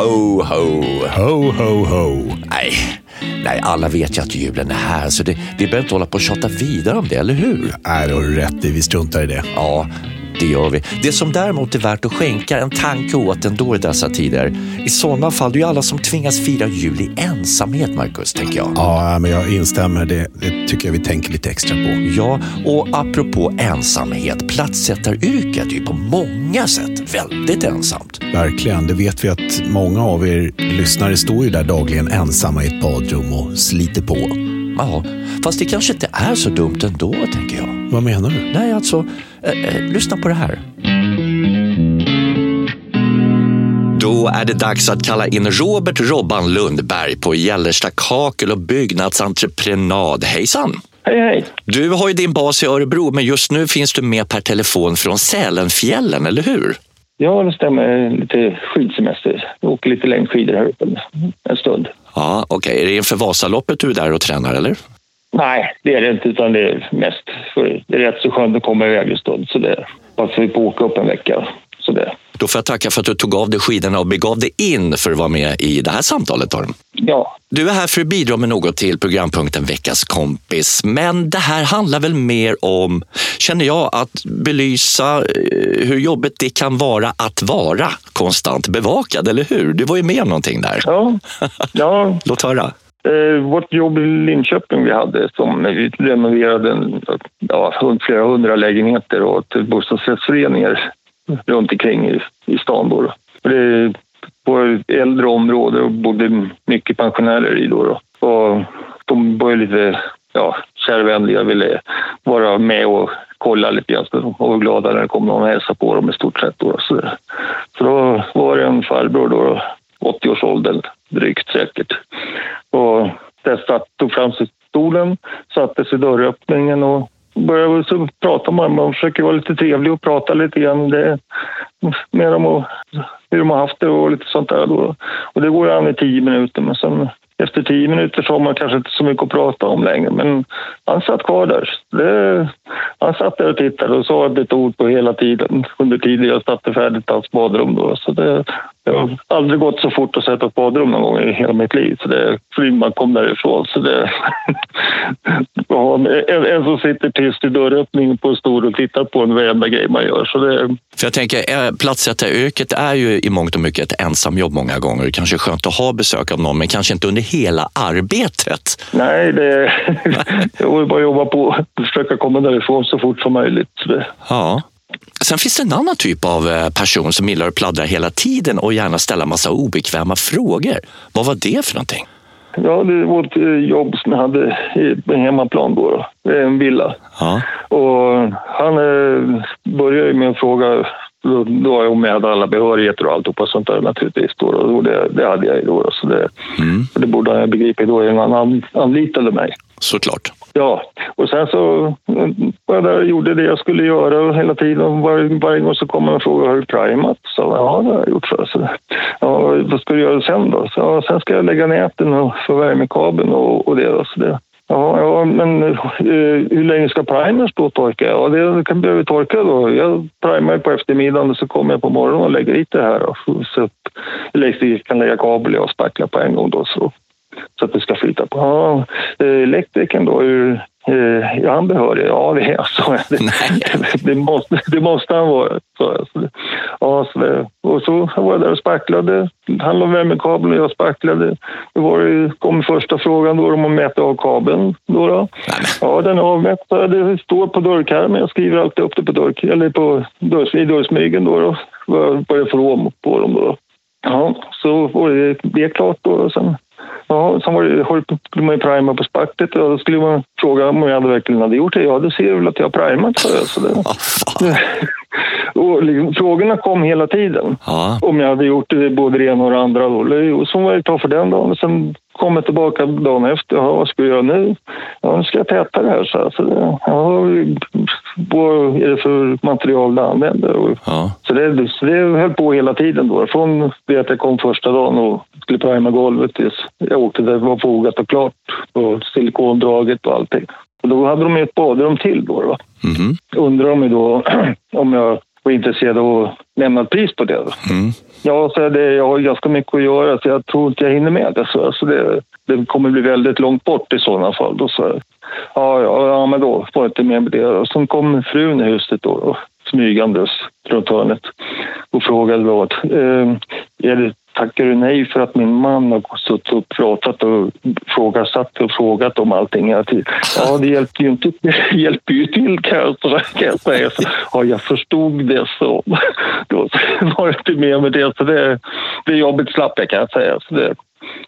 Ho, ho. Ho, ho, ho. Nej, nej, alla vet ju att julen är här så det, vi behöver inte hålla på och tjata vidare om det, eller hur? Nej, det har du rätt i. Vi struntar i det. Ja, det gör vi. Det som däremot är värt att skänka en tanke åt ändå i dessa tider. I sådana fall, det är ju alla som tvingas fira jul i ensamhet, Marcus, tänker jag. Ja, men jag instämmer. Det, det tycker jag vi tänker lite extra på. Ja, och apropå ensamhet, platssättaryrket är ju på många sätt väldigt ensamt. Verkligen. Det vet vi att många av er lyssnare står ju där dagligen ensamma i ett badrum och sliter på. Ja, fast det kanske inte är så dumt ändå, tänker jag. Vad menar du? Nej, alltså, eh, eh, lyssna på det här. Då är det dags att kalla in Robert Robban Lundberg på Gällersta Kakel och byggnadsentreprenad. Hejsan! Hej, hej. Du har ju din bas i Örebro, men just nu finns du med per telefon från Sälenfjällen, eller hur? Ja, det stämmer. Lite skidsemester. Jag åker lite längdskidor här uppe en stund. Ja, okej. Är det inför Vasaloppet du är där och tränar, eller? Nej, det är det inte, utan det är mest för det är rätt så skönt att komma iväg en stund. Så det passar vi åka upp en vecka. Så det. Då får jag tacka för att du tog av dig skidorna och begav dig in för att vara med i det här samtalet. Torm. Ja, Du är här för att bidra med något till programpunkten Veckans kompis. Men det här handlar väl mer om, känner jag, att belysa eh, hur jobbigt det kan vara att vara konstant bevakad, eller hur? Du var ju med om någonting där. ja, ja. Låt höra. Eh, vårt jobb i Linköping vi hade som vi renoverade en, ja, flera hundra lägenheter och till bostadsrättsföreningar runt omkring i, i stan. Då. Det var ett äldre område och bodde mycket pensionärer i. Då, då. Och de var lite ja, kärvänliga ville vara med och kolla lite grann. De var glada när det kom någon och hälsade på dem i stort sett. Då. Så, så då var det en farbror då, 80-årsåldern drygt säkert. Och där satt, tog fram sig stolen, satte sig i dörröppningen och började så prata med dem. Man försöker vara lite trevlig och prata lite grann det, med dem och hur de har haft det och lite sånt där. Då. Och det går ju an i tio minuter, men sen efter tio minuter så har man kanske inte så mycket att prata om längre. Men han satt kvar där. Det, han satt där och tittade och sa ett ord på hela tiden under tiden jag satte färdigt hans badrum. Då. Så det, det har aldrig gått så fort att sätta ett badrum någon gång i hela mitt liv. Så det, för man kom därifrån. Så det, en, en som sitter tyst i dörröppningen på en stol och tittar på en varenda grej man gör. Så det, För jag tänker, eh, platssättaryrket är ju i mångt och mycket ett ensamjobb många gånger. Det kanske är skönt att ha besök av någon, men kanske inte under hela arbetet. nej, det, jag vill bara jobba på och försöka komma därifrån så fort som möjligt. Ja. Sen finns det en annan typ av eh, person som gillar att pladdra hela tiden och gärna ställa massa obekväma frågor. Vad var det för någonting? Ja, det var ett eh, jobb som jag hade på hemmaplan då, en villa. Ja. Och han eh, började med en fråga, då, då om jag hade alla behörigheter och alltihopa sånt där naturligtvis. Då, och det, det hade jag ju då, så det, Mm, det borde han ha begripit då innan han anlitade mig såklart. Ja, och sen så var jag där och gjorde det jag skulle göra hela tiden. Var, varje gång så kom en och har du primat? Så ja, det har jag gjort. För. så, ja, vad ska du göra sen då? Så, ja, sen ska jag lägga näten och få värmekabeln och, och det. Då, så det. Ja, ja, men eh, hur länge ska primern stå och torka? Ja, det kan behöva torka då. Jag primar på eftermiddagen och så kommer jag på morgonen och lägger dit det här. Då, så att jag kan lägga kabel och spackla på en gång då. Så så att det ska flyta på. Ja, eh, elektrikern då, hur, eh, är han behörig? Ja, det är jag. Det, det, måste, det måste han vara. Så ja, så och så var jag där och spacklade. Han la värmekabeln och jag spacklade. Då var det, kom första frågan då om att mäta av kabeln. Då då. Ja, den är avmätt. Det står på dörrkarmen. Jag skriver alltid upp det på, dörr, eller på dörr, i dörrsmygen. Då då. Vad det är för på dem. Då. Ja, så var det, det klart då. Och sen Ja, sen var det, höll på- skulle man ju prima på spaktet och då skulle man fråga om jag verkligen hade gjort det. Ja, det ser du väl att jag har primat, jag. Så det, och liksom, frågorna kom hela tiden. Ja. Om jag hade gjort det både det ena och det andra. Då. Och så var det ett för den dagen. Och sen kom jag tillbaka dagen efter. Ja, vad ska jag göra nu? Ja, nu ska jag täta det här. Så, jag. så det, ja, vad är det för material du använder? Ja. så det, så det höll på hela tiden då. Från det att jag kom första dagen och skulle prima golvet tills jag åkte där det var fogat och klart. Och silikondraget och allting. Och då hade de ju ett badrum till då. Va? Mhm. Undrar de ju då om jag var intresserad av att lämna ett pris på det. Mm. Ja, så det, jag har ganska mycket att göra så jag tror inte jag hinner med det. Så, alltså det, det kommer bli väldigt långt bort i sådana fall. Då, så, ja, ja, ja, men då får jag inte med det. Och så kom frun i huset då, då smygandes runt hörnet och frågade vad. eh, tackar du nej för att min man har suttit och pratat och frågasatt och frågat om allting hela tiden. Ja, det hjälpte ju inte. Det ju till kan jag, kan jag säga. Så, ja, jag förstod det så. Då var jag inte med med det. Så det, det jobbet slapp jag kan jag säga. Så det,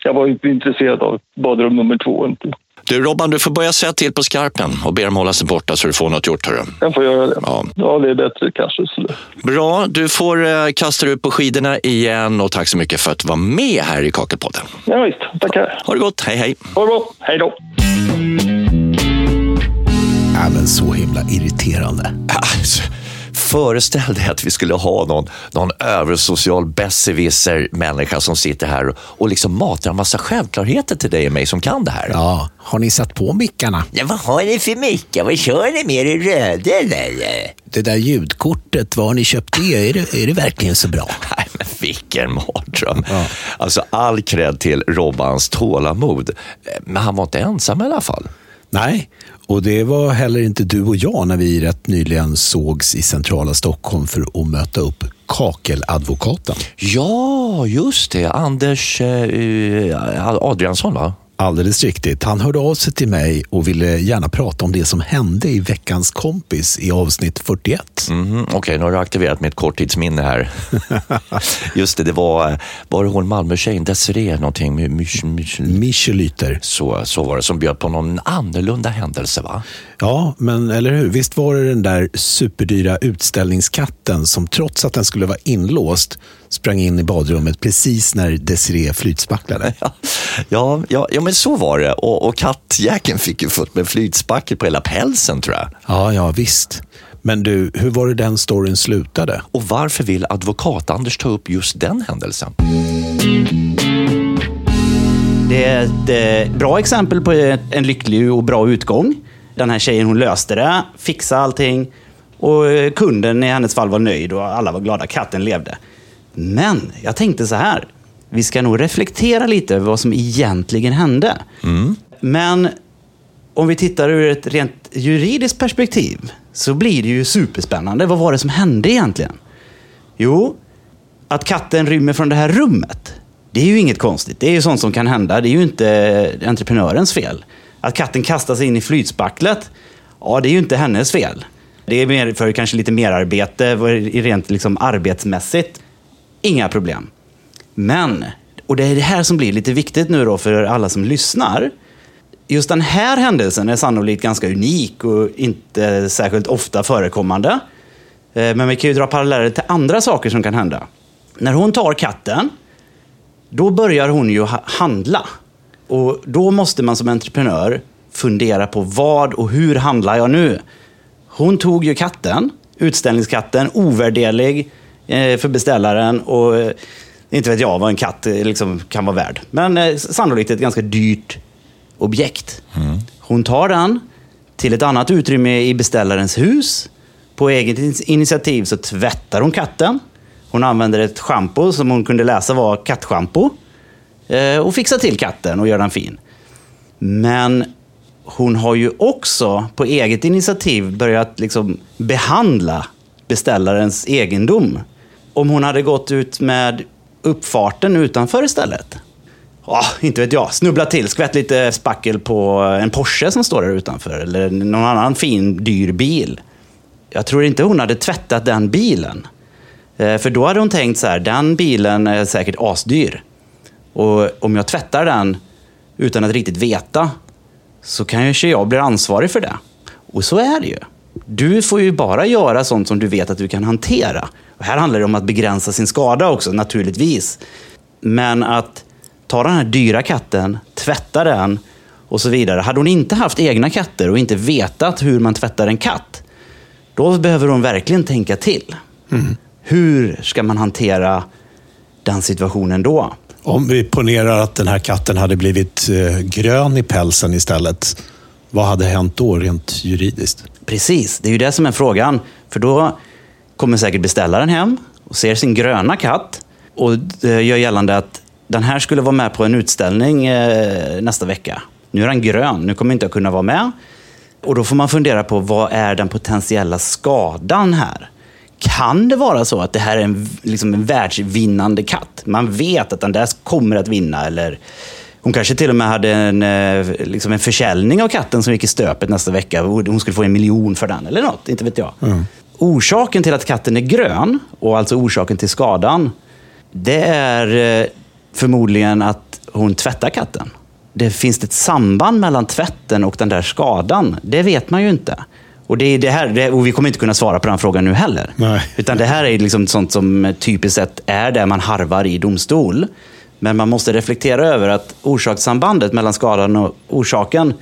jag var inte intresserad av badrum nummer två. Inte. Du Robban, du får börja säga till på skarpen och be dem hålla sig borta så du får något gjort. Hörru. Jag får göra det. Ja, ja det är bättre kanske. Så. Bra, du får eh, kasta dig ut på skidorna igen och tack så mycket för att du var med här i Kakelpodden. Ja, visst, tackar. Ha det gott, hej hej. Ha det bra, hej då. Ja, men så himla irriterande. Alltså föreställ dig att vi skulle ha någon, någon översocial besserwisser människa som sitter här och, liksom matar en massa självklarheter till dig och mig som kan det här. Ja, har ni satt på mickarna? Ja, vad har ni för mickar? Vad kör ni med? Är det röda eller? Det där ljudkortet, var har ni köpt det? Är det, är det verkligen så bra? Nej, men vilken mardröm. Ja. Alltså all cred till Robbans tålamod. Men han var inte ensam i alla fall. Nej, och det var heller inte du och jag när vi rätt nyligen sågs i centrala Stockholm för att möta upp kakeladvokaten. Ja, just det. Anders eh, eh Adriansson, va? Alldeles riktigt. Han hörde av sig till mig och ville gärna prata om det som hände i veckans kompis i avsnitt 41. Mm, Okej, okay, nu har du aktiverat mitt korttidsminne här. Just det, det var, var det hon Malmötjejen, Desiree någonting? Michelyter. Så, så var det, som bjöd på någon annorlunda händelse va? Ja, men eller hur? Visst var det den där superdyra utställningskatten som trots att den skulle vara inlåst sprang in i badrummet precis när Desiree flytspacklade. Ja, ja, ja, men så var det. Och, och kattjäkeln fick ju fullt med flytspackel på hela pälsen tror jag. Ja, ja visst. Men du, hur var det den storyn slutade? Och varför vill advokat-Anders ta upp just den händelsen? Det är ett eh, bra exempel på en lycklig och bra utgång. Den här tjejen hon löste det, fixade allting och kunden i hennes fall var nöjd och alla var glada. Katten levde. Men jag tänkte så här. Vi ska nog reflektera lite över vad som egentligen hände. Mm. Men om vi tittar ur ett rent juridiskt perspektiv så blir det ju superspännande. Vad var det som hände egentligen? Jo, att katten rymmer från det här rummet. Det är ju inget konstigt. Det är ju sånt som kan hända. Det är ju inte entreprenörens fel. Att katten kastar sig in i flytspacklet, ja, det är ju inte hennes fel. Det är mer för kanske lite mer arbete, rent liksom arbetsmässigt. Inga problem. Men, och det är det här som blir lite viktigt nu då för alla som lyssnar. Just den här händelsen är sannolikt ganska unik och inte särskilt ofta förekommande. Eh, men vi kan ju dra paralleller till andra saker som kan hända. När hon tar katten, då börjar hon ju handla. Och då måste man som entreprenör fundera på vad och hur handlar jag nu? Hon tog ju katten, utställningskatten, ovärderlig för beställaren och eh, inte vet jag vad en katt eh, liksom kan vara värd. Men sannolikt ett ganska dyrt objekt. Mm. Hon tar den till ett annat utrymme i beställarens hus. På eget initiativ så tvättar hon katten. Hon använder ett schampo som hon kunde läsa var kattschampo. Och fixar till katten och gör den fin. Men hon har ju också på eget initiativ börjat liksom behandla beställarens egendom. Om hon hade gått ut med uppfarten utanför istället. Oh, inte vet jag. Snubblat till, skvätt lite spackel på en Porsche som står där utanför. Eller någon annan fin, dyr bil. Jag tror inte hon hade tvättat den bilen. Eh, för då hade hon tänkt så här, den bilen är säkert asdyr. Och om jag tvättar den utan att riktigt veta så kanske jag blir ansvarig för det. Och så är det ju. Du får ju bara göra sånt som du vet att du kan hantera. Och här handlar det om att begränsa sin skada också, naturligtvis. Men att ta den här dyra katten, tvätta den och så vidare. Hade hon inte haft egna katter och inte vetat hur man tvättar en katt, då behöver hon verkligen tänka till. Mm. Hur ska man hantera den situationen då? Om vi ponerar att den här katten hade blivit eh, grön i pälsen istället, vad hade hänt då rent juridiskt? Precis, det är ju det som är frågan. För då kommer säkert beställaren hem och ser sin gröna katt och eh, gör gällande att den här skulle vara med på en utställning eh, nästa vecka. Nu är den grön, nu kommer inte jag kunna vara med. Och då får man fundera på vad är den potentiella skadan här? Kan det vara så att det här är en, liksom en världsvinnande katt? Man vet att den där kommer att vinna eller hon kanske till och med hade en, eh, liksom en försäljning av katten som gick i stöpet nästa vecka. Hon skulle få en miljon för den eller något, inte vet jag. Mm. Orsaken till att katten är grön, och alltså orsaken till skadan, det är eh, förmodligen att hon tvättar katten. Det finns ett samband mellan tvätten och den där skadan. Det vet man ju inte. Och, det är det här, det, vi kommer inte kunna svara på den frågan nu heller. Nej. Utan det här är liksom sånt som typiskt sett är det man harvar i domstol. Men man måste reflektera över att orsakssambandet mellan skadan och orsaken,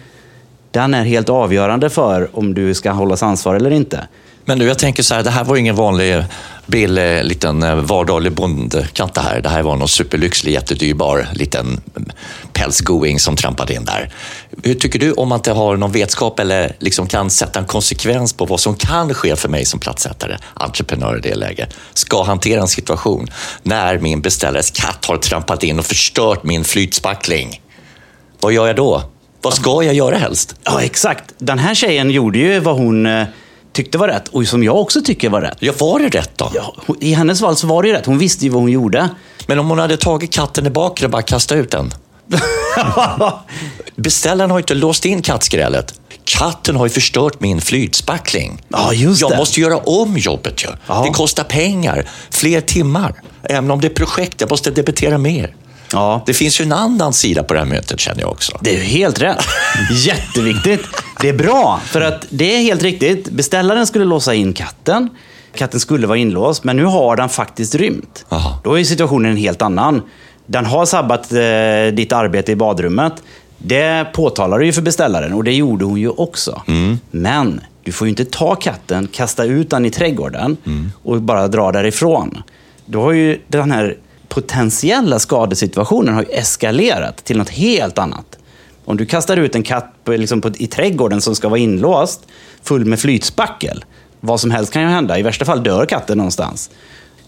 den är helt avgörande för om du ska hållas ansvar eller inte. Men du, jag tänker så här, det här var ju ingen vanlig billig eh, liten eh, vardaglig bondkatt det här. Det här var någon superlyxlig, jättedyrbar liten mm, pälsgoing som trampade in där. Hur tycker du om att det har någon vetskap eller liksom kan sätta en konsekvens på vad som kan ske för mig som platssättare, entreprenör i det läget? Ska hantera en situation när min beställares katt har trampat in och förstört min flytspackling. Vad gör jag då? Vad ska jag göra helst? Ja, exakt. Den här tjejen gjorde ju vad hon eh, tyckte var rätt och som jag också tycker var rätt. Ja, var det rätt då? Ja, I hennes fall så var det ju rätt. Hon visste ju vad hon gjorde. Men om hon hade tagit katten i bakre och bara kastat ut den? Beställaren har ju inte låst in kattskrälet. Katten har ju förstört min flytspackling. Ja, just jag det. måste göra om jobbet ju. Ja. Det kostar pengar, fler timmar. Även om det är projekt, jag måste debitera mer. Ja, Det finns ju en annan sida på det här mötet känner jag också. det är ju helt rätt. Jätteviktigt. Det är bra, för att det är helt riktigt. Beställaren skulle låsa in katten. Katten skulle vara inlåst, men nu har den faktiskt rymt. Jaha. Då är situationen en helt annan. Den har sabbat eh, ditt arbete i badrummet. Det påtalar du ju för beställaren och det gjorde hon ju också. Men du får ju inte ta katten, kasta ut den i trädgården och bara dra därifrån. Då har ju den här potentiella skadesituationen har eskalerat till något helt annat. Om du kastar ut en katt på, liksom på, i trädgården som ska vara inlåst, full med flytspackel, vad som helst kan ju hända. I värsta fall dör katten någonstans.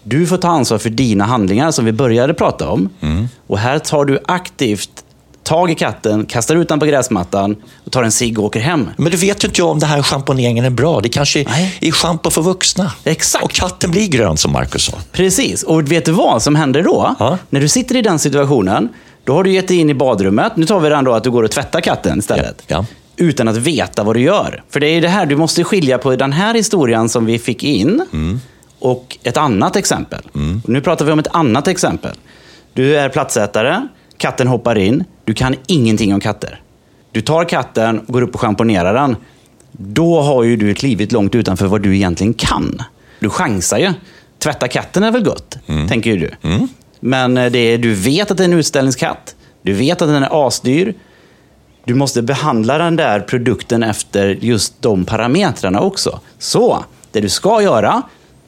Du får ta ansvar för dina handlingar som vi började prata om. Och här tar du aktivt tag i katten, kastar ut den på gräsmattan och tar en cigg och åker hem. Men du vet ju inte jag om det här schamponeringen är bra. Det kanske Nej. är schampo för vuxna. Exakt. Och katten blir grön som Marcus sa. Precis. Och vet du vad som händer då? Ja. När du sitter i den situationen, då har du gett dig in i badrummet. Nu tar vi den då att du går och tvättar katten istället. Ja. Ja. Utan att veta vad du gör. För det är det här, du måste skilja på den här historien som vi fick in och ett annat exempel. Och nu pratar vi om ett annat exempel. Du är platsätare, katten hoppar in, du kan ingenting om katter. Du tar katten går upp och schamponerar den. Då har ju du klivit långt utanför vad du egentligen kan. Du chansar ju. Tvätta katten är väl gott, tänker ju du. Men eh, det är, du vet att det är en utställningskatt. Du vet att den är asdyr. Du måste behandla den där produkten efter just de parametrarna också. Så, det du ska göra,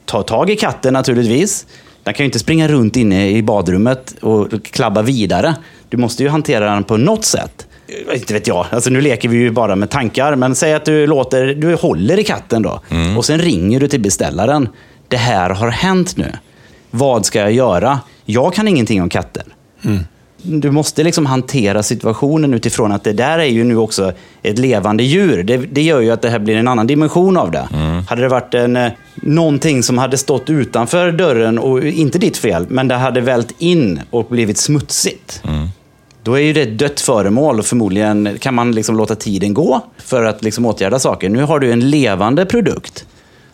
ta tag i katten naturligtvis. Den kan ju inte springa runt inne i badrummet och klabba vidare. Du måste ju hantera den på något sätt. Eh, Inte vet jag, alltså nu leker vi ju bara med tankar. Men säg att du, låter, du håller i katten då. Och sen ringer du till beställaren. Det här har hänt nu. Vad ska jag göra? Jag kan ingenting om katter. Du måste liksom hantera situationen utifrån att det där är ju nu också ett levande djur. Det, det gör ju att det här blir en annan dimension av det. Hade det varit en, eh, någonting som hade stått utanför dörren, och inte ditt fel, men det hade vält in och blivit smutsigt. Då är ju det ett dött föremål och förmodligen kan man liksom låta tiden gå för att liksom åtgärda saker. Nu har du en levande produkt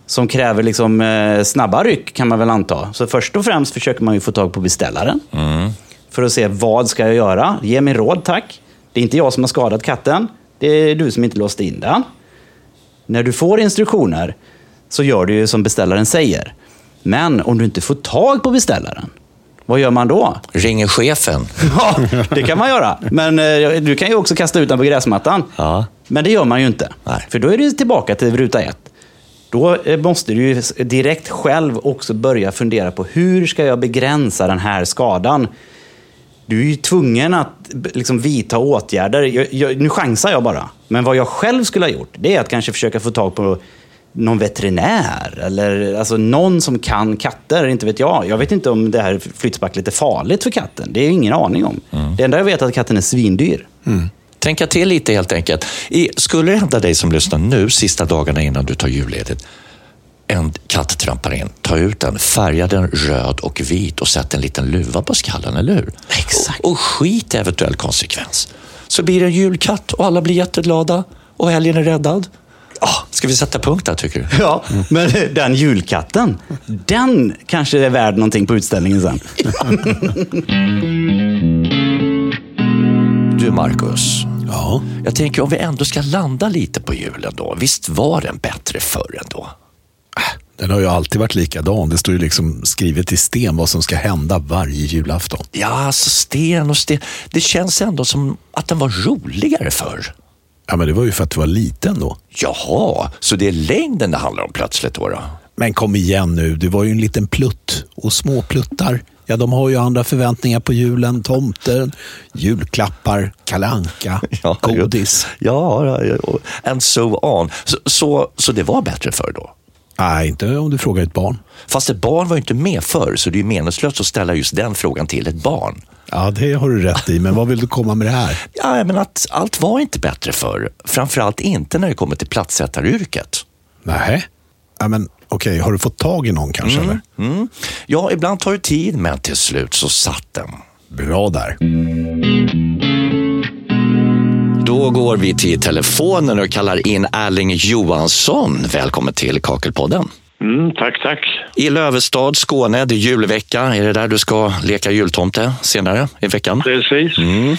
som kräver liksom, eh, snabba ryck kan man väl anta. Så först och främst försöker man ju få tag på beställaren. För att se vad ska jag göra. Ge mig råd tack. Det är inte jag som har skadat katten. Det är du som inte låste in den. När du får instruktioner så gör du ju som beställaren säger. Men om du inte får tag på beställaren, vad gör man då? Ringer chefen. Ja, det kan man göra. Men eh, du kan ju också kasta ut den på gräsmattan. Ja. Men det gör man ju inte. Nej. För då är du tillbaka till ruta ett. Då eh, måste du ju direkt själv också börja fundera på hur ska jag begränsa den här skadan? Du är ju tvungen att liksom vidta åtgärder. Jag, jag, nu chansar jag bara. Men vad jag själv skulle ha gjort, det är att kanske försöka få tag på någon veterinär eller alltså någon som kan katter, inte vet jag. Jag vet inte om det här flytspacklet är farligt för katten. Det är ingen aning om. Det enda jag vet är att katten är svindyr. Tänka till lite helt enkelt. I, skulle det hända dig som lyssnar nu, sista dagarna innan du tar julledigt, en katt trampar in, ta ut den, färga den röd och vit och sätt en liten luva på skallen, eller hur? Exakt. Och, och skit i eventuell konsekvens. Så blir det en julkatt och alla blir jätteglada och helgen är räddad. Ah, ska vi sätta punkt där tycker du? Ja, men den julkatten, den kanske är värd någonting på utställningen sen. Du Marcus, Ja. jag tänker om vi ändå ska landa lite på julen då. Visst var den bättre förr ändå? Den har ju alltid varit likadan. Det står ju liksom skrivet i sten vad som ska hända varje julafton. Ja, alltså sten och sten. Det känns ändå som att den var roligare förr. Ja, men det var ju för att du var liten då. Jaha, så det är längden det handlar om plötsligt då? då? Men kom igen nu, du var ju en liten plutt. Och små pluttar, ja de har ju andra förväntningar på julen. Tomten, julklappar, kalanka, godis. Ja, ja, ja, and so on. Så, så, så det var bättre förr då? Nej, inte om du frågar ett barn. Fast ett barn var ju inte med förr, så det är meningslöst att ställa just den frågan till ett barn. Ja, det har du rätt i. Men vad vill du komma med det här? Ja, men att allt var inte bättre förr. Framförallt inte när det kommer till plattsättaryrket. Nej. Ja, men okej, har du fått tag i någon kanske? Eller? Mm. Ja, ibland tar det tid, men till slut så satt den. Bra där. Då går vi till telefonen och kallar in Erling Johansson. Välkommen till Kakelpodden. Mm, tack, tack. I Lövestad, Skåne, det är julvecka. Är det där du ska leka jultomte senare i veckan? Precis.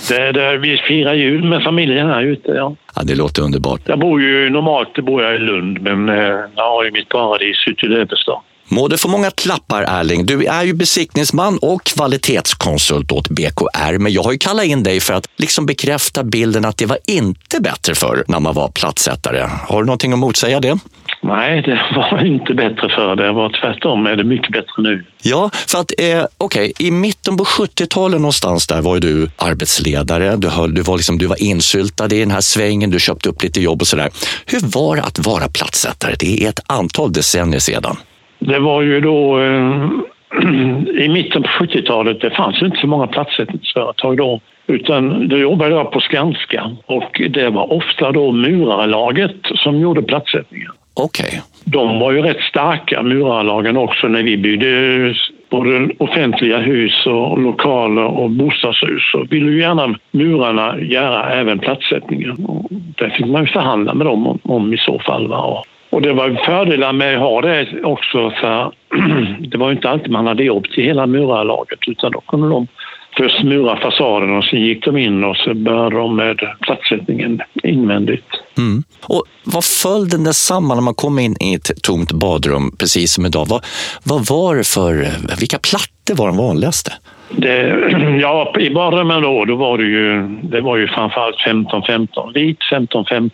Det är där vi firar jul med familjen här ute, ja. Ja, det låter underbart. Jag bor ju normalt bor jag i Lund, men eh, jag har ju mitt paradis ute i Lövestad. Må du få många klappar Erling. Du är ju besiktningsman och kvalitetskonsult åt BKR, men jag har ju kallat in dig för att liksom bekräfta bilden att det var inte bättre förr när man var plattsättare. Har du någonting att motsäga det? Nej, det var inte bättre för Det var tvärtom, är det mycket bättre nu. Ja, för att eh, okej, i mitten på 70-talet någonstans där var ju du arbetsledare. Du, höll, du, var liksom, du var insyltad i den här svängen, du köpte upp lite jobb och sådär. Hur var det att vara plattsättare? Det är ett antal decennier sedan. Det var ju då eh, i mitten på 70-talet, det fanns inte så många platssättningsföretag då. Utan då jobbade jag på Skanska och det var ofta då murarlaget som gjorde platssättningen. Okej. De var ju rätt starka, murarlagen också, när vi byggde både offentliga hus och lokaler och bostadshus. Så ville ju gärna murarna göra även platssättningen. Och det fick man ju förhandla med dem om, om i så fall. Va? Och- Och det var ju fördelar med att ha det också för det var ju inte alltid man hade jobb till hela murarlaget utan då kunde de först mura fasaden och sen gick de in och så började de med platssättningen invändigt. Mm. Och vad följden detsamma när man kom in i ett tomt badrum, precis som idag? Vad, vad var det för, vilka plattor var de vanligaste? Det, ja, i badrummen då, då var det ju, det var ju framförallt 15-15, vit 15-15,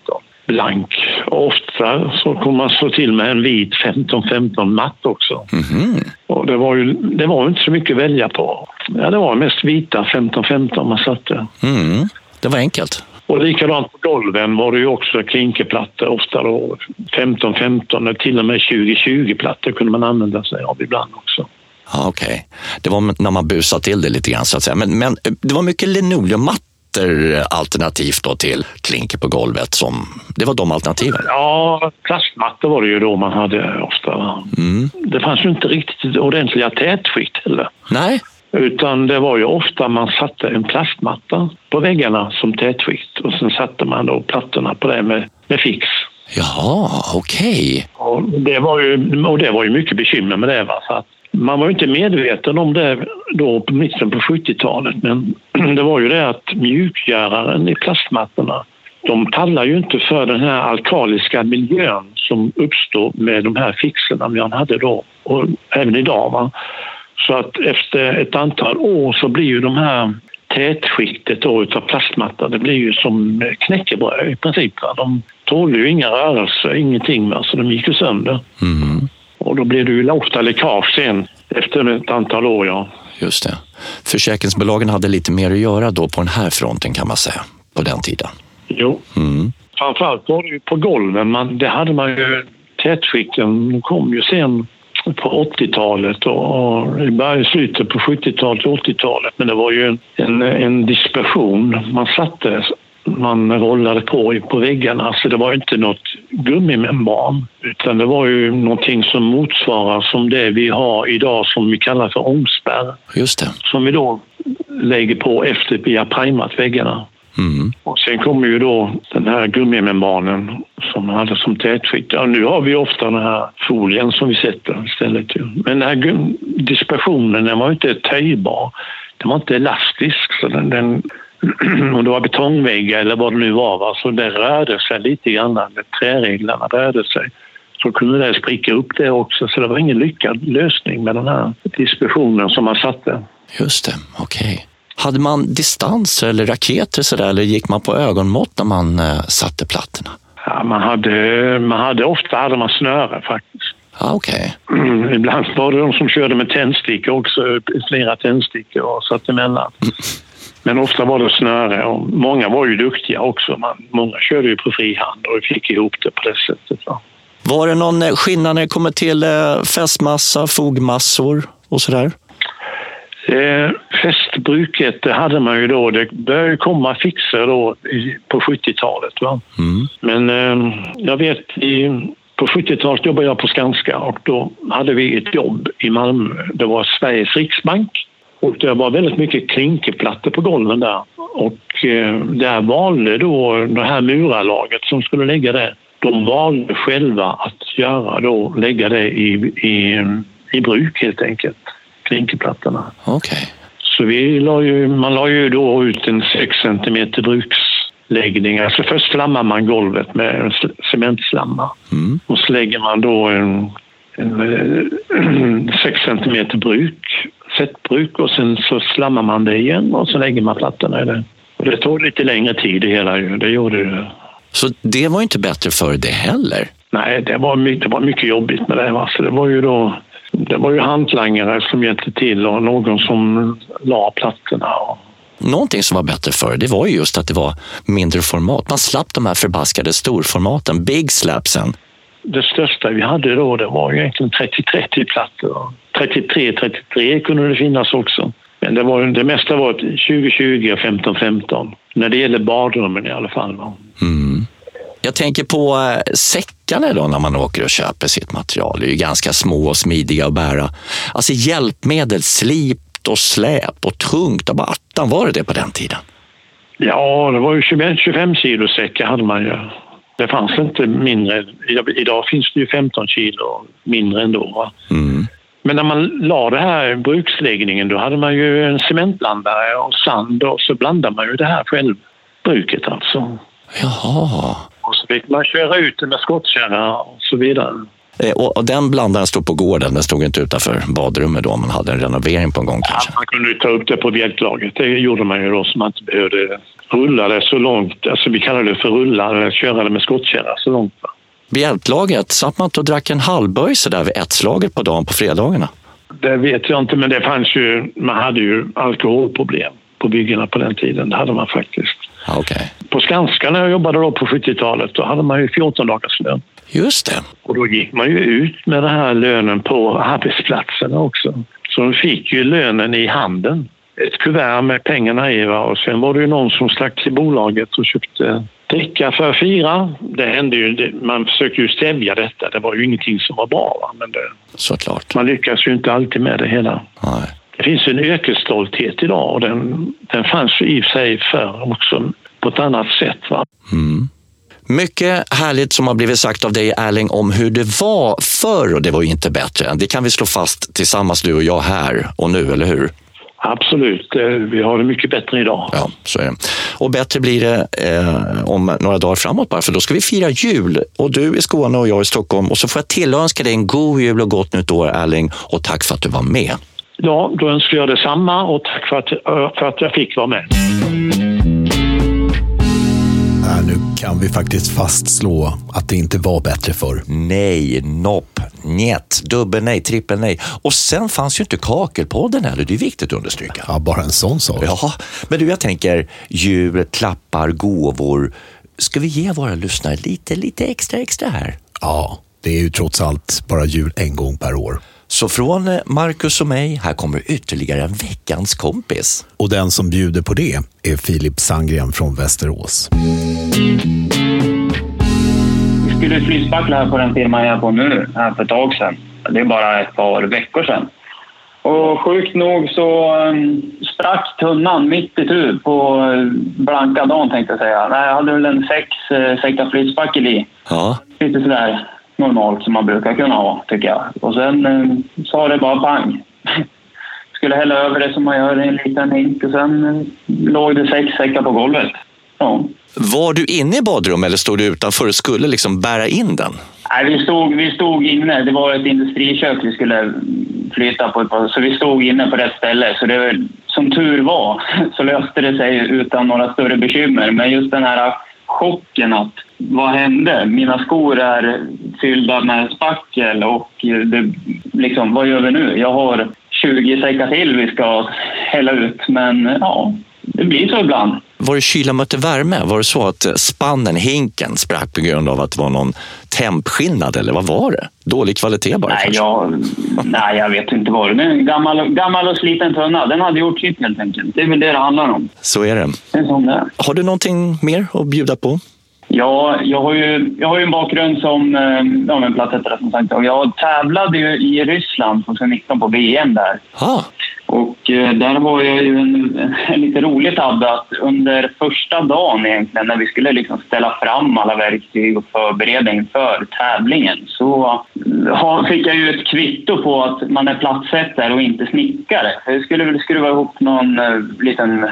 blank. Och ofta så kunde man slå till med en vit 15-15 matt också. Mhm. Och det var ju det var inte så mycket att välja på. Ja, det var mest vita 15-15 man satte. Mm. Det var enkelt. Och likadant på golven var det ju också klinkerplattor ofta då. 15-15, till och med 20-20-plattor kunde man använda sig av ibland också. Ja, Okej, det var när man busade till det lite grann så att säga. Men, men eh, det var mycket linoleummattor eh, alternativt då till klinker på golvet. Som, det var de alternativen. Ja, plastmattor var det ju då man hade ofta. va. Det fanns ju inte riktigt ordentliga tätskikt heller. Nej, Utan det var ju ofta man satte en plastmatta på väggarna som tätskikt och sen satte man då plattorna på det med, med fix. jaha, okej. Och det, var ju, och det var ju mycket bekymmer med det. Va? För att man var ju inte medveten om det då på mitten på 70-talet men det var ju det att mjukgöraren i plastmattorna de pallar ju inte för den här alkaliska miljön som uppstår med de här fixerna man hade då och även idag. Va? Så att efter ett antal år så blir ju de här tätskiktet då utav plastmatta, det blir ju som knäckebröd i princip. Va? De tålde ju inga rörelser, ingenting, va? så de gick ju sönder. Mm. Och då blir det ju ofta läckage sen efter ett antal år. Ja. Just det. Försäkringsbolagen hade lite mer att göra då på den här fronten kan man säga, på den tiden. Jo. Mm. Framförallt var det ju på golven. Man, det hade man ju tätskikten kom ju sen på 80-talet och, och i början, slutet på 70-talet och 80-talet. Men det var ju en, en, en dispersion man satte man rollade på på väggarna. Så det var inte något gummimembran utan det var ju någonting som motsvarar som det vi har idag som vi kallar för ångspärr. Just det. Som vi då lägger på efter vi har primat väggarna. Mm. Och sen kommer ju då den här gummimembranen som man hade som tätskikt. Ja, nu har vi ofta den här folien som vi sätter istället. Men den här dispersionen den var inte töjbar. Den var inte elastisk. Så den, den, om det var betongväggar eller vad det nu var, va, så det rörde sig lite grann. Träreglarna rörde sig. Så kunde det spricka upp det också. Så det var ingen lyckad lösning med den här dispersionen som man satte. Just det, okej. Hade man distanser eller raketer sådär, eller gick man på ögonmått när man eh, satte plattorna? Ja, man, hade, man hade, ofta hade man snöre faktiskt. Ja, okej. Mm, ibland var det de som körde med tändstickor också, flera tändstickor och satt emellan. Men ofta var det snöre och många var ju duktiga också. Man, många körde ju på frihand och fick ihop det på det sättet. Va? Var det någon eh, skillnad när det kommer till eh, fästmassa, fogmassor och sådär? Eh, fästbruket det hade man ju då. Det började komma fixer då på 70-talet. Va? Mm. Men eh, jag vet, i, på 70-talet jobbade jag på Skanska och då hade vi ett jobb i Malmö. Det var Sveriges riksbank och det var väldigt mycket klinkerplattor på golven där. Och eh, där valde då det här murarlaget som skulle lägga det. De valde själva att göra då, lägga det i, i, i bruk helt enkelt, klinkerplattorna. Okej. Så vi la ju, man la ju då ut en 6 cm bruksläggning. Alltså först slammar man golvet med en sl- cementslamma Mm. och så lägger man då en 6 cm bruk, sättbruk och sen så slammar man det igen och så lägger man plattorna i det. Och det tog lite längre tid det hela det gjorde det. Så det var inte bättre för det heller. Nej, det var, mycket, det var mycket jobbigt med det. Va? Så det var ju då det var ju hantlangare som hjälpte till och någon som la plattorna. Och, Någonting som var bättre för det var ju just att det var mindre format. Man slapp de här förbaskade storformaten, big slapsen. Det största vi hade då det var ju egentligen 30-30 plattor. 33-33 kunde det finnas också. Men det, var, det mesta var 2020 och 15-15. När det gäller badrummen i alla fall. Mm. Jag tänker på eh, säckarna då när man åker och köper sitt material. Det är ju ganska små och smidiga att bära. Alltså hjälpmedel, slipt och släp och tungt. Och attan, var det det på den tiden? Ja, det var ju 25, 25 kilo säckar hade man ju. Det fanns inte mindre. Idag- finns det ju 15 kilo mindre ändå. Mm. Men när man la det här bruksläggningen då hade man ju en cementblandare och sand och så blandade man ju det här själv. Bruket alltså. Jaha. Och så fick man köra ut det med skottkärra och så vidare. Eh, Och, och den blandaren stod på gården, den stod inte utanför badrummet då om man hade en renovering på en gång kanske. Man kunde ju ta upp det på bjälklaget. Det gjorde man ju då så man inte behövde rulla det så långt. Alltså vi kallar det för rulla, eller köra det med skottkärra så långt. va. Bjälklaget, satt man inte och drack en halvböjse där vid ett-slaget på dagen på fredagarna? Det vet jag inte, men det fanns ju, man hade ju alkoholproblem på byggena på den tiden. Det hade man faktiskt. Okej, På Skanska när jag jobbade då på 70-talet, då hade man ju 14 dagars lön. just det. Och då gick man ju ut med den här lönen på arbetsplatserna också. Så de fick ju lönen i handen. Ett kuvert med pengarna i va? och sen var det ju någon som stack till bolaget och köpte dricka för fira. Det hände ju, man försökte ju stävja detta. Det var ju ingenting som var bra. Va? Men det, Såklart. man lyckas ju inte alltid med det hela. Nej. Det finns en yrkesstolthet idag och den, den fanns ju i sig förr också på ett annat sätt. Va? Mm. Mycket härligt som har blivit sagt av dig Erling om hur det var förr och det var ju inte bättre. Det kan vi slå fast tillsammans du och jag här och nu, eller hur? Absolut, eh, vi har det mycket bättre idag. Ja, så är det. Och bättre blir det eh, om några dagar framåt bara, för då ska vi fira jul. Och du i Skåne och jag i Stockholm. Och så får jag tillönska dig en god jul och gott nytt år, Erling. Och tack för att du var med. Ja, då önskar jag detsamma och tack för att, för att jag fick vara med. Äh, nu kan vi faktiskt fastslå att det inte var bättre förr. Nej, nopp, njet, dubbel nej, trippel nej. Och sen fanns ju inte Kakelpodden heller, det är viktigt att understryka. Ja, bara en sån sak. Ja, men du, jag tänker jul, klappar, gåvor. Ska vi ge våra lyssnare lite, lite extra, extra här? Ja, Det är ju trots allt bara jul en gång per år. Så från eh, Marcus och mig, här kommer ytterligare en veckans kompis. Och den som bjuder på det är Filip Sandgren från Västerås. Vi skulle flytspackla här på den firman jag är på nu, här för ett tag sedan. Det är bara ett par veckor sedan. Och sjukt nog så um, sprack tunnan mitt i tu på uh, blanka dagen tänkte jag säga. Nej, jag hade väl en sex uh, säckar flytspackel i. Ja, Lite sådär normalt som man brukar kunna ha, tycker jag. Och sen um, sa det bara pang. Skulle hälla över det som man gör i en liten hink och sen um, låg det sex säckar på golvet. Ja. var du inne i badrummet eller stod du utanför och skulle liksom bära in den? Nej, vi stod, vi stod inne. Det var ett industrikök vi skulle flytta på. Ett par, så vi stod inne på rätt ställe. Så det, som tur var så löste det sig utan några större bekymmer. Men just den här chocken att vad hände? Mina skor är fyllda med spackel och det, liksom, vad gör vi nu? Jag har 20 säckar till vi ska hälla ut. Men ja, det blir så ibland. Var det kyla mötte värme? Var det så att spannen, hinken, sprack på grund av att det var någon tempskillnad eller vad var det? Dålig kvalitet bara Nej, kanske? jag, nej, jag vet inte vad det är. En gammal, gammal och sliten tunna. Den hade gjort sitt helt enkelt. Det är väl det det handlar om. Så är det. Det är som det är. Har du någonting mer att bjuda på? Ja, jag har ju, jag har ju en bakgrund som eh, ja, men platsättare som sagt. Och jag tävlade ju i Ryssland 2019 på VM där. Ah, Och eh, där var jag ju en, en lite rolig tabbe att under första dagen egentligen när vi skulle liksom ställa fram alla verktyg och förberedning för tävlingen så fick jag ju ett kvitto på att man är plattsättare och inte snickare. Jag skulle väl skruva ihop någon eh, liten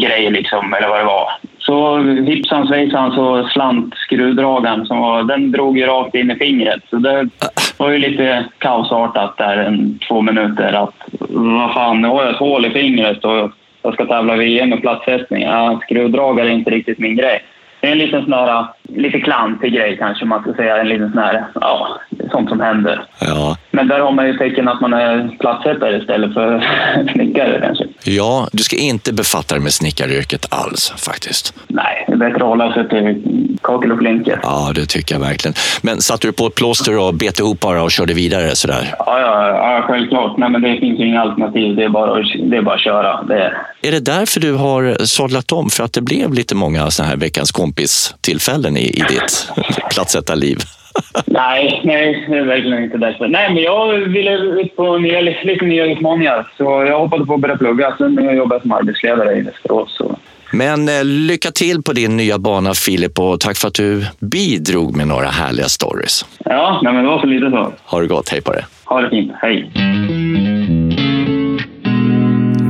grej liksom, eller vad det var. Så vipsan svejsan så slant skruvdragaren som var, den drog ju rakt in i fingret. Så det var ju lite kaosartat där en två minuter att vad fan, nu har jag ett hål i fingret och jag ska tävla VM med plattsättning. Ja, skruvdragare är inte riktigt min grej. Det är en liten sån här, lite klantig grej kanske man ska säga. En liten sån här, ja, sånt som händer. ja. Men där har man ju tecken att man är plattsättare istället för snickare kanske. ja, du ska inte befatta dig med snickaryrket alls faktiskt. Nej, det är bättre att hålla sig till kakel och flinke. Ja, det tycker jag verkligen. Men satte du på ett plåster och bet ihop bara och körde vidare sådär? Ja, ja, ja självklart. Nej, men det finns ju inga alternativ. Det är bara, det är bara att köra. Det är, Är det därför du har sadlat om? För att det blev lite många såna här veckans kompis-tillfällen i, i ditt plattsättarliv? Nej, nej, det är verkligen inte därför. Nej, men jag ville ut på nya, lite nya utmaningar. Så jag hoppade på att börja plugga. Sen jobbade jag som arbetsledare i Västerås. Så. Men eh, lycka till på din nya bana Filip och tack för att du bidrog med några härliga stories. Ja, nej, men det var så lite så. Ha det gott, hej på det. Ha det fint. Hej.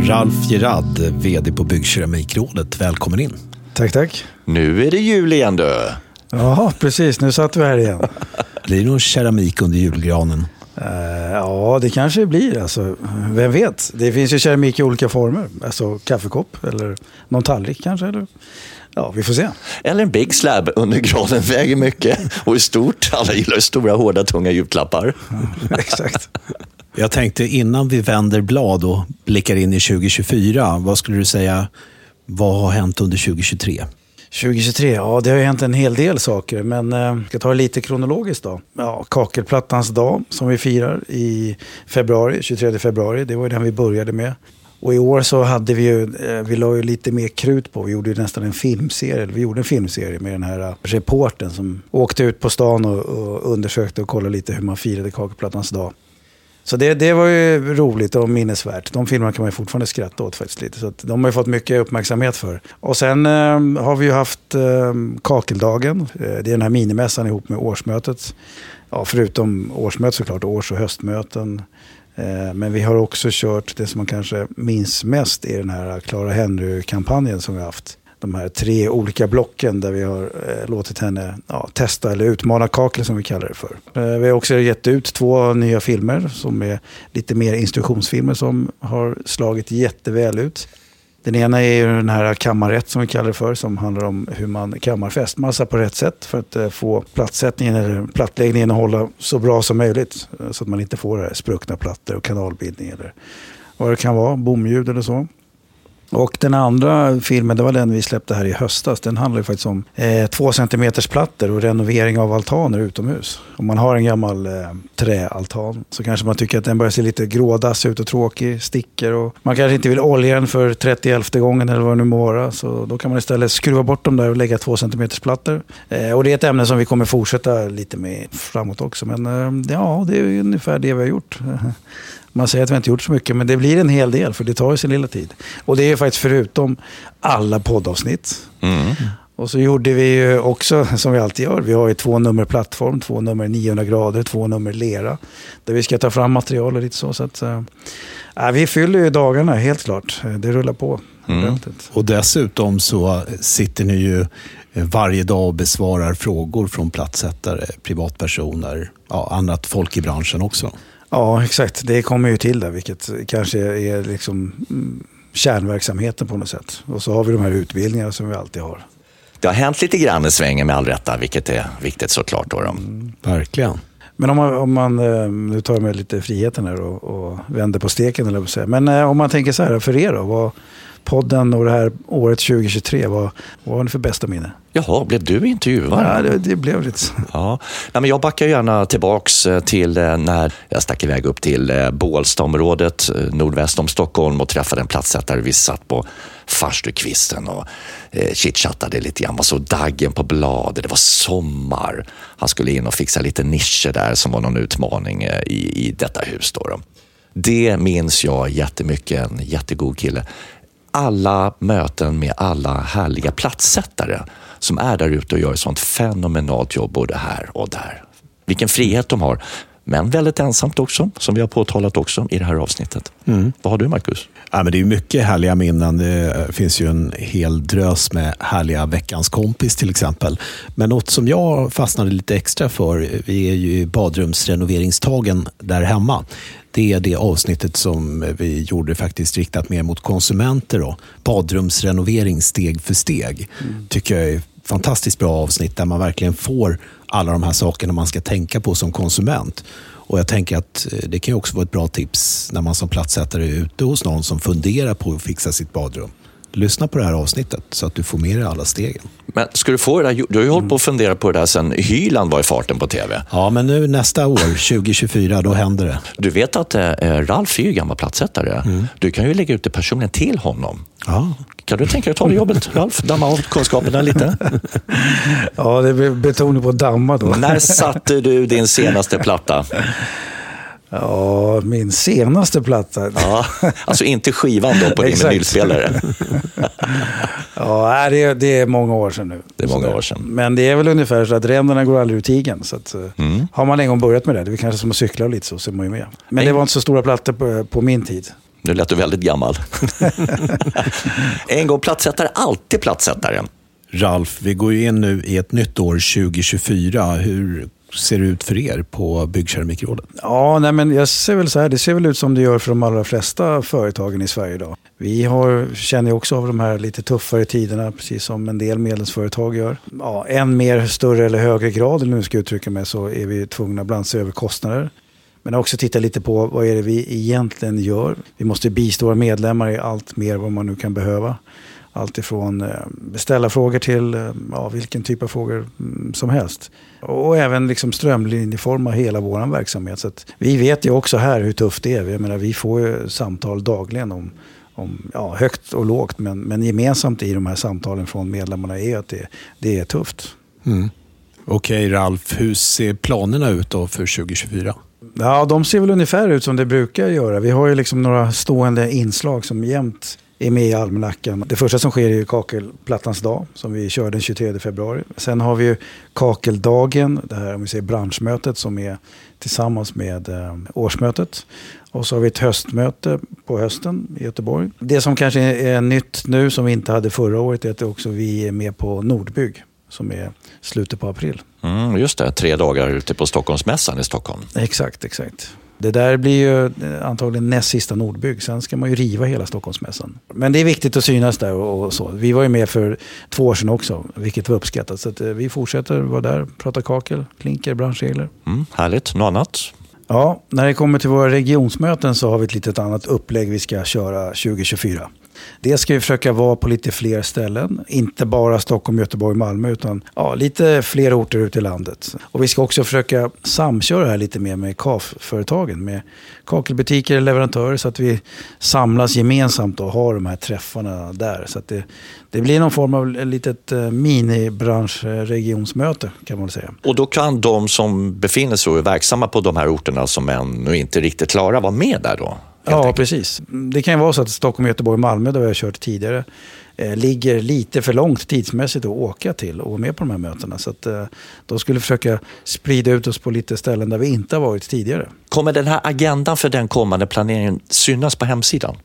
Ralf Gerard, VD på Byggkeramikrådet. Välkommen in. Tack, tack. Nu är det jul igen du. Ja, precis. Nu satt vi här igen. Blir det någon keramik under julgranen? Eh, ja, det kanske det blir. Alltså, vem vet? Det finns ju keramik i olika former. Alltså kaffekopp eller någon tallrik kanske. Eller? Ja, vi får se. Eller en big slab under granen väger mycket och är stort. Alla gillar stora, hårda, tunga julklappar. Exakt. Jag tänkte innan vi vänder blad och blickar in i 2024, vad skulle du säga, vad har hänt under 2023? 2023, ja det har hänt en hel del saker. Men eh, jag ska ta det lite kronologiskt då. Ja, Kakelplattans dag som vi firar i februari, 23 februari. Det var ju den vi började med. Och i år så hade vi ju, eh, vi la ju lite mer krut på, vi gjorde ju nästan en filmserie, vi gjorde en filmserie med den här eh, reporten som åkte ut på stan och, och undersökte och kollade lite hur man firade Kakelplattans dag. Så det, det var ju roligt och minnesvärt. De filmerna kan man ju fortfarande skratta åt faktiskt lite. Så att de har ju fått mycket uppmärksamhet för. Och sen eh, har vi ju haft eh, Kakeldagen. Eh, det är den här minimässan ihop med årsmötet. Ja, förutom årsmötet såklart, års och höstmöten. Eh, men vi har också kört det som man kanske minns mest i den här Clara Henry-kampanjen som vi har haft. De här tre olika blocken där vi har eh, låtit henne ja, testa eller utmana kaklet som vi kallar det för. Eh, vi har också gett ut två nya filmer som är lite mer instruktionsfilmer som har slagit jätteväl ut. Den ena är ju den här kammarrätt som vi kallar det för, som handlar om hur man kammar fästmassa på rätt sätt för att eh, få plattsättningen eller plattläggningen att hålla så bra som möjligt. eh, Så att man inte får det här spruckna plattor och kanalbildning eller vad det kan vara, bomljud eller så. Och den andra filmen, det var den vi släppte här i höstas. Den handlar ju faktiskt om eh, två centimeters plattor och renovering av altaner utomhus. Om man har en gammal eh, träaltan så kanske man tycker att den börjar se lite grådassig ut och tråkig, sticker och man kanske inte vill olja den för 30 gången eller vad det nu må vara. Så då kan man istället skruva bort dem där och lägga två centimeters plattor. Eh, och det är ett ämne som vi kommer fortsätta lite med framåt också. Men eh, ja, det är ungefär det vi har gjort. Man säger att vi inte gjort så mycket, men det blir en hel del för det tar ju sin lilla tid. Och det är ju faktiskt förutom alla poddavsnitt. Mm. Och så gjorde vi ju också, som vi alltid gör, vi har ju två nummer plattform, två nummer 900 grader, två nummer lera. Där vi ska ta fram material och lite så. så att, äh, vi fyller ju dagarna, helt klart. Det rullar på. Mm. Och dessutom så sitter ni ju varje dag och besvarar frågor från platssättare, privatpersoner, ja, annat folk i branschen också. Ja, exakt. Det kommer ju till där, vilket kanske är liksom mm, kärnverksamheten på något sätt. Och så har vi de här utbildningarna som vi alltid har. Det har hänt lite grann i svängen med all rätta, vilket är viktigt såklart. Då, då. Mm. Verkligen. Men om man, om man, eh, nu tar jag mig lite friheten här och, och vänder på steken, eller säga. Men eh, om man tänker så här, för er då? Vad, podden och det här året 2023, vad, vad har ni för bästa minne? Jaha, blev du intervjuad? Ja, det, det blev lite så. Ja. Nej, men jag backar gärna tillbaks eh, till eh, när jag stack iväg upp till eh, Bålstaområdet nordväst om Stockholm och träffade en platssättare. Vi satt på farstukvisten och chitchattade lite grann. Man såg daggen på bladet, det var sommar. Han skulle in och fixa lite nischer där som var någon utmaning i, i detta hus. Då, då. Det minns jag jättemycket, en jättegod kille alla möten med alla härliga platssättare som är där ute och gör ett sånt fenomenalt jobb både här och där. Vilken frihet de har. Men väldigt ensamt också, som vi har påtalat också i det här avsnittet. Mm. Vad har du, Marcus? Ja, men det är mycket härliga minnen. Det finns ju en hel drös med härliga Veckans kompis till exempel. Men något som jag fastnade lite extra för, vi är ju i badrumsrenoveringstagen där hemma. Det är det avsnittet som vi gjorde faktiskt riktat mer mot konsumenter. Då. Badrumsrenovering steg för steg. Mm. tycker jag är fantastiskt bra avsnitt där man verkligen får alla de här sakerna man ska tänka på som konsument. Och Jag tänker att eh, det kan också vara ett bra tips när man som platssättare är ute hos någon som funderar på att fixa sitt badrum lyssna på det här avsnittet så att du får med dig alla stegen. Men ska du få det där, du har ju hållit på att fundera på det där sen Hyland var i farten på tv. Ja, men nu nästa år, 2024, då händer det. Du vet att eh, Ralf är ju gammal plattsättare. Mm. Du kan ju lägga ut det personligen till honom. Ja. Kan du tänka dig att ta det jobbet, Ralf? Damma av kunskaperna lite? ja, det blir betoning på damma då. När satte du din senaste platta? Ja, min senaste platta. Ja, alltså inte skivan då på din vinylspelare. ja, det är, det är många år sedan nu. Det är många år sedan. Men det är väl ungefär så att ränderna går aldrig ur tigen. Så att, eh, mm. Har man en gång börjat med det, det är kanske som att cykla lite så, så är man ju med. Men en... det var inte så stora plattor på, på min tid. Nu lät du väldigt gammal. en gång plattsättare, alltid plattsättare. Ralf, vi går ju in nu i ett nytt år, 2024. Hur ser det ut för er på Byggkeramikrådet? Ja, nej men jag ser väl så här, det ser väl ut som det gör för de allra flesta företagen i Sverige idag. Vi har, känner också av de här lite tuffare tiderna, precis som en del medlemsföretag gör. Ja, än mer större eller högre grad, eller nu ska jag uttrycka mig, så är vi tvungna ibland se över kostnader. Men också titta lite på vad är det vi egentligen gör. Vi måste bistå våra medlemmar i allt mer vad man nu kan behöva. Allt ifrån eh, beställa till eh, ja, vilken typ av frågor mm, som helst. Och även liksom strömlinjeforma hela vår verksamhet. Så vi vet ju också här hur tufft det är. Jag menar, vi får ju samtal dagligen om, om ja, högt och lågt. Men, men gemensamt i de här samtalen från medlemmarna är att det, det är tufft. Mm. Okej Ralf, hur ser planerna ut då för 2024? Ja, de ser väl ungefär ut som det brukar göra. Vi har ju liksom några stående inslag som jämt är med i almanackan. Det första som sker är kakelplattans dag som vi kör den 23 februari. Sen har vi ju kakeldagen, det här om vi säger branschmötet som är tillsammans med eh, årsmötet. Och så har vi ett höstmöte på hösten i Göteborg. Det som kanske är nytt nu som vi inte hade förra året är att också vi är med på Nordbygg som är slutet på april. Mm, just det, tre dagar ute på Stockholmsmässan i Stockholm. Exakt, exakt. Det där blir ju eh, antagligen näst sista Nordbygg. Sen ska man ju riva hela Stockholmsmässan. Men det är viktigt att synas där och, så. Vi var ju med för två år sedan också, vilket var uppskattat. Så eh, vi fortsätter vara där, prata kakel, klinker, branschregler. Mm, härligt. Något annat? Ja, när det kommer till våra regionsmöten så har vi ett litet annat upplägg vi ska köra 2024. Det ska vi försöka vara på lite fler ställen. Inte bara Stockholm, Göteborg, Malmö utan ja, lite fler orter ute i landet. Och vi ska också försöka samköra det här lite mer med KAF-företagen. Med kakelbutiker och leverantörer så att vi samlas gemensamt och har de här träffarna där. Så att det, det blir någon form av litet eh, minibranschregionsmöte, kan man väl säga. Och då kan de som befinner sig och är verksamma på de här orterna som ännu inte riktigt klara vara med där då? Ja, enkelt. precis. Det kan ju vara så att Stockholm, Göteborg, Malmö, där vi har kört tidigare, eh, ligger lite för långt tidsmässigt att åka till och vara med på de här mötena. Så att, eh, då skulle vi försöka sprida ut oss på lite ställen där vi inte har varit tidigare. Kommer den här agendan för den kommande planeringen synas på hemsidan?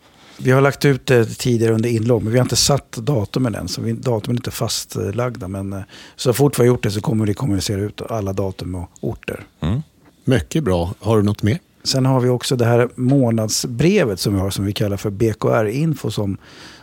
Vi har lagt ut det tidigare under inlogg, men vi har inte satt datumen än. Så vi, datumen är inte fastlagda. Men eh, så fort vi har gjort det så kommer vi kommunicera ut alla datum och orter. Mycket bra. Har du något mer? Sen har vi också det här månadsbrevet som vi har som vi kallar för BKR-info som,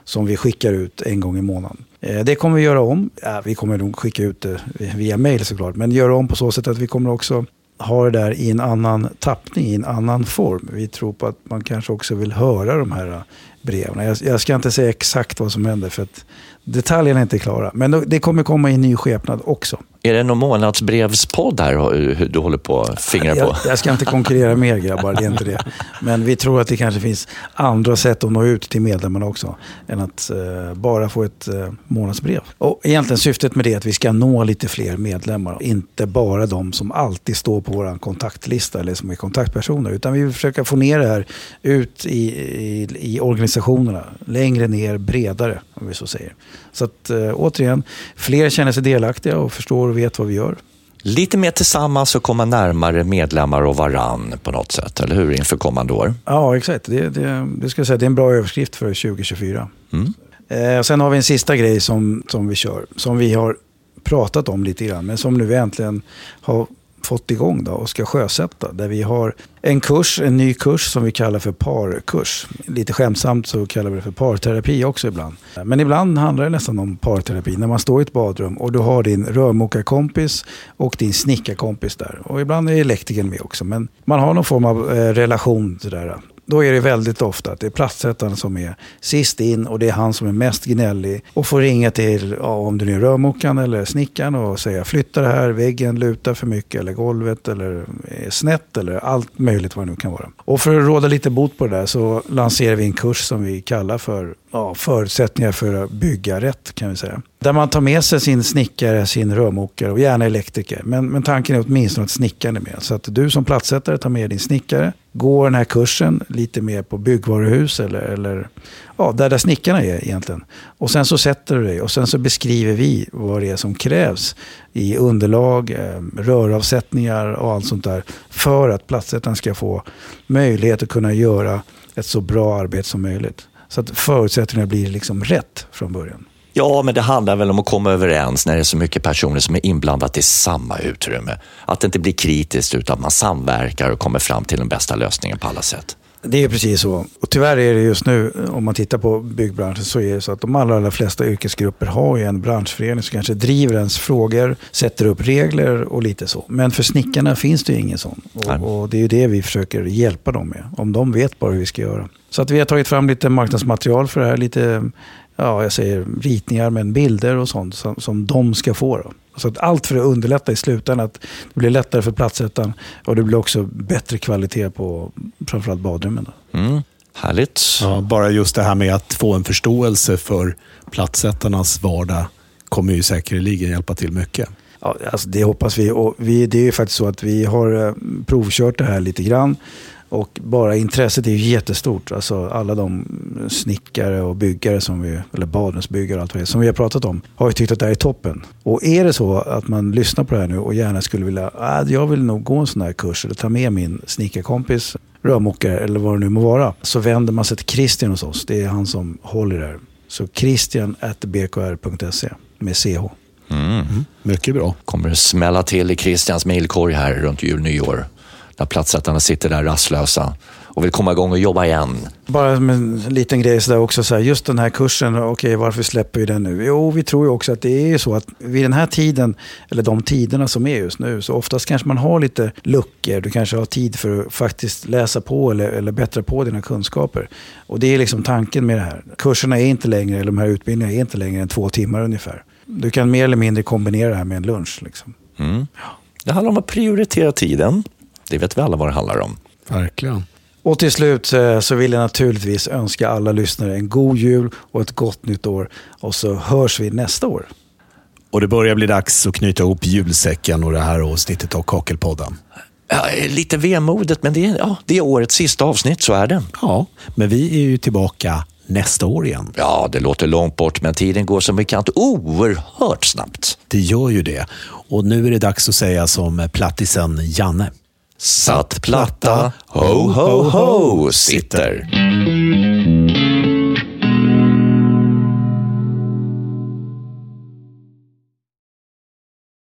som vi skickar ut en gång i månaden. Eh, det kommer vi göra om. Ja, vi kommer nog skicka ut det via mail såklart. Men göra om på så sätt att vi kommer också ha det där i en annan tappning, i en annan form. Vi tror på att man kanske också vill höra de här breven. Jag, jag ska inte säga exakt vad som händer för att detaljerna är inte klara. Men det kommer komma i ny skepnad också. Är det någon månadsbrevspodd här du håller på att fingra på? Jag, jag ska inte konkurrera med er grabbar, det är inte det. Men vi tror att det kanske finns andra sätt att nå ut till medlemmarna också. Än att eh, bara få ett eh, månadsbrev. Och egentligen syftet med det är att vi ska nå lite fler medlemmar. Inte bara de som alltid står på vår kontaktlista eller som är kontaktpersoner. Utan vi vill försöka få ner det här ut i, i, i organisationerna. Längre ner, bredare om vi så säger. Så att eh, återigen, fler känner sig delaktiga och förstår och vet vad vi gör. Lite mer tillsammans och komma närmare medlemmar och varann på något sätt, eller hur? Inför kommande år. Ja, exakt. Det, det, det, ska säga, det är en bra överskrift för 2024. Mm. Eh, sen har vi en sista grej som, som vi kör, som vi har pratat om lite grann, men som nu vi äntligen har fått igång då och ska sjösätta. Där vi har en kurs, en ny kurs som vi kallar för parkurs. Lite skämtsamt så kallar vi det för parterapi också ibland. Men ibland handlar det nästan om parterapi. När man står i ett badrum och du har din rörmokarkompis och din snickarkompis där. Och ibland är elektrikern med också. Men man har någon form av eh, relation till det där. Då är det väldigt ofta att det är platssättaren som är sist in och det är han som är mest gnällig. Och får ringa till, ja, om det nu är rörmokaren eller snickaren och säga flytta det här, väggen lutar för mycket eller golvet eller är snett eller allt möjligt vad det nu kan vara. Och för att råda lite bot på det där så lanserar vi en kurs som vi kallar för ja, förutsättningar för att bygga rätt kan vi säga. Där man tar med sig sin snickare, sin rörmokare och gärna elektriker. Men, men tanken är åtminstone att snickaren är med. Så att du som platssättare tar med din snickare, går den här kursen lite mer på byggvaruhus eller, eller ja, där, där snickarna är egentligen. Och sen så sätter du dig och sen så beskriver vi vad det är som krävs i underlag, eh, röravsättningar och allt sånt där. För att platssättaren ska få möjlighet att kunna göra ett så bra arbete som möjligt. Så att förutsättningarna blir liksom rätt från början. Ja, men det handlar väl om att komma överens när det är så mycket personer som är inblandat i samma utrymme. Att det inte blir kritiskt utan att man samverkar och kommer fram till den bästa lösningen på alla sätt. Det är precis så. Och tyvärr är det just nu, om man tittar på byggbranschen, så är det så att de allra, allra flesta yrkesgrupper har ju en branschförening som kanske driver ens frågor, sätter upp regler och lite så. Men för snickarna finns det ju ingen sån. Och, och det är ju det vi försöker hjälpa dem med. Om de vet bara hur vi ska göra. Så att vi har tagit fram lite marknadsmaterial för det här. Lite, ja, jag säger ritningar, men bilder och sånt som, som de ska få. Då. Så att allt för att underlätta i slutändan. Att det blir lättare för platsättaren och det blir också bättre kvalitet på framförallt badrummen. Då. Mm. Härligt. Ja, bara just det här med att få en förståelse för platsättarnas vardag kommer ju säkerligen hjälpa till mycket. Ja, alltså det hoppas vi. Och vi. Det är ju faktiskt så att vi har eh, provkört det här lite grann. Och bara intresset är ju jättestort. Alltså alla de snickare och byggare som vi, eller badrumsbyggare och allt vad det är, som vi har pratat om, har ju tyckt att det här är toppen. Och är det så att man lyssnar på det här nu och gärna skulle vilja, ah, jag vill nog gå en sån här kurs eller ta med min snickarkompis, rörmokare eller vad det nu må vara, så vänder man sig till Christian hos oss. Det är han som håller det här. Så christian bkr.se med ch. Mm. Mycket bra. Kommer det smälla till i Christians mejlkorg här runt jul nyår. När platssättarna sitter där rastlösa och vill komma igång och jobba igen. Bara en liten grej sådär också, så här, just den här kursen, okej varför släpper vi den nu? Jo, vi tror ju också att det är så att vid den här tiden, eller de tiderna som är just nu, så oftast kanske man har lite luckor. Du kanske har tid för att faktiskt läsa på eller, eller bättra på dina kunskaper. Och det är liksom tanken med det här. Kurserna är inte längre, eller de här utbildningarna är inte längre än två timmar ungefär. Du kan mer eller mindre kombinera det här med en lunch. Liksom. Mm. Det handlar om att prioritera tiden. Det vet vi alla vad det handlar om. Verkligen. Och till slut eh, så vill jag naturligtvis önska alla lyssnare en god jul och ett gott nytt år. Och så hörs vi nästa år. Och det börjar bli dags att knyta ihop julsäcken och det här avsnittet av Kakelpodden. Ja, lite vemodigt, men det är, ja, det är årets sista avsnitt, så är det. Ja, men vi är ju tillbaka nästa år igen. Ja, det låter långt bort, men tiden går som bekant oerhört snabbt. Det gör ju det. Och nu är det dags att säga som plattisen Janne. Satt platta, ho, ho, ho, sitter.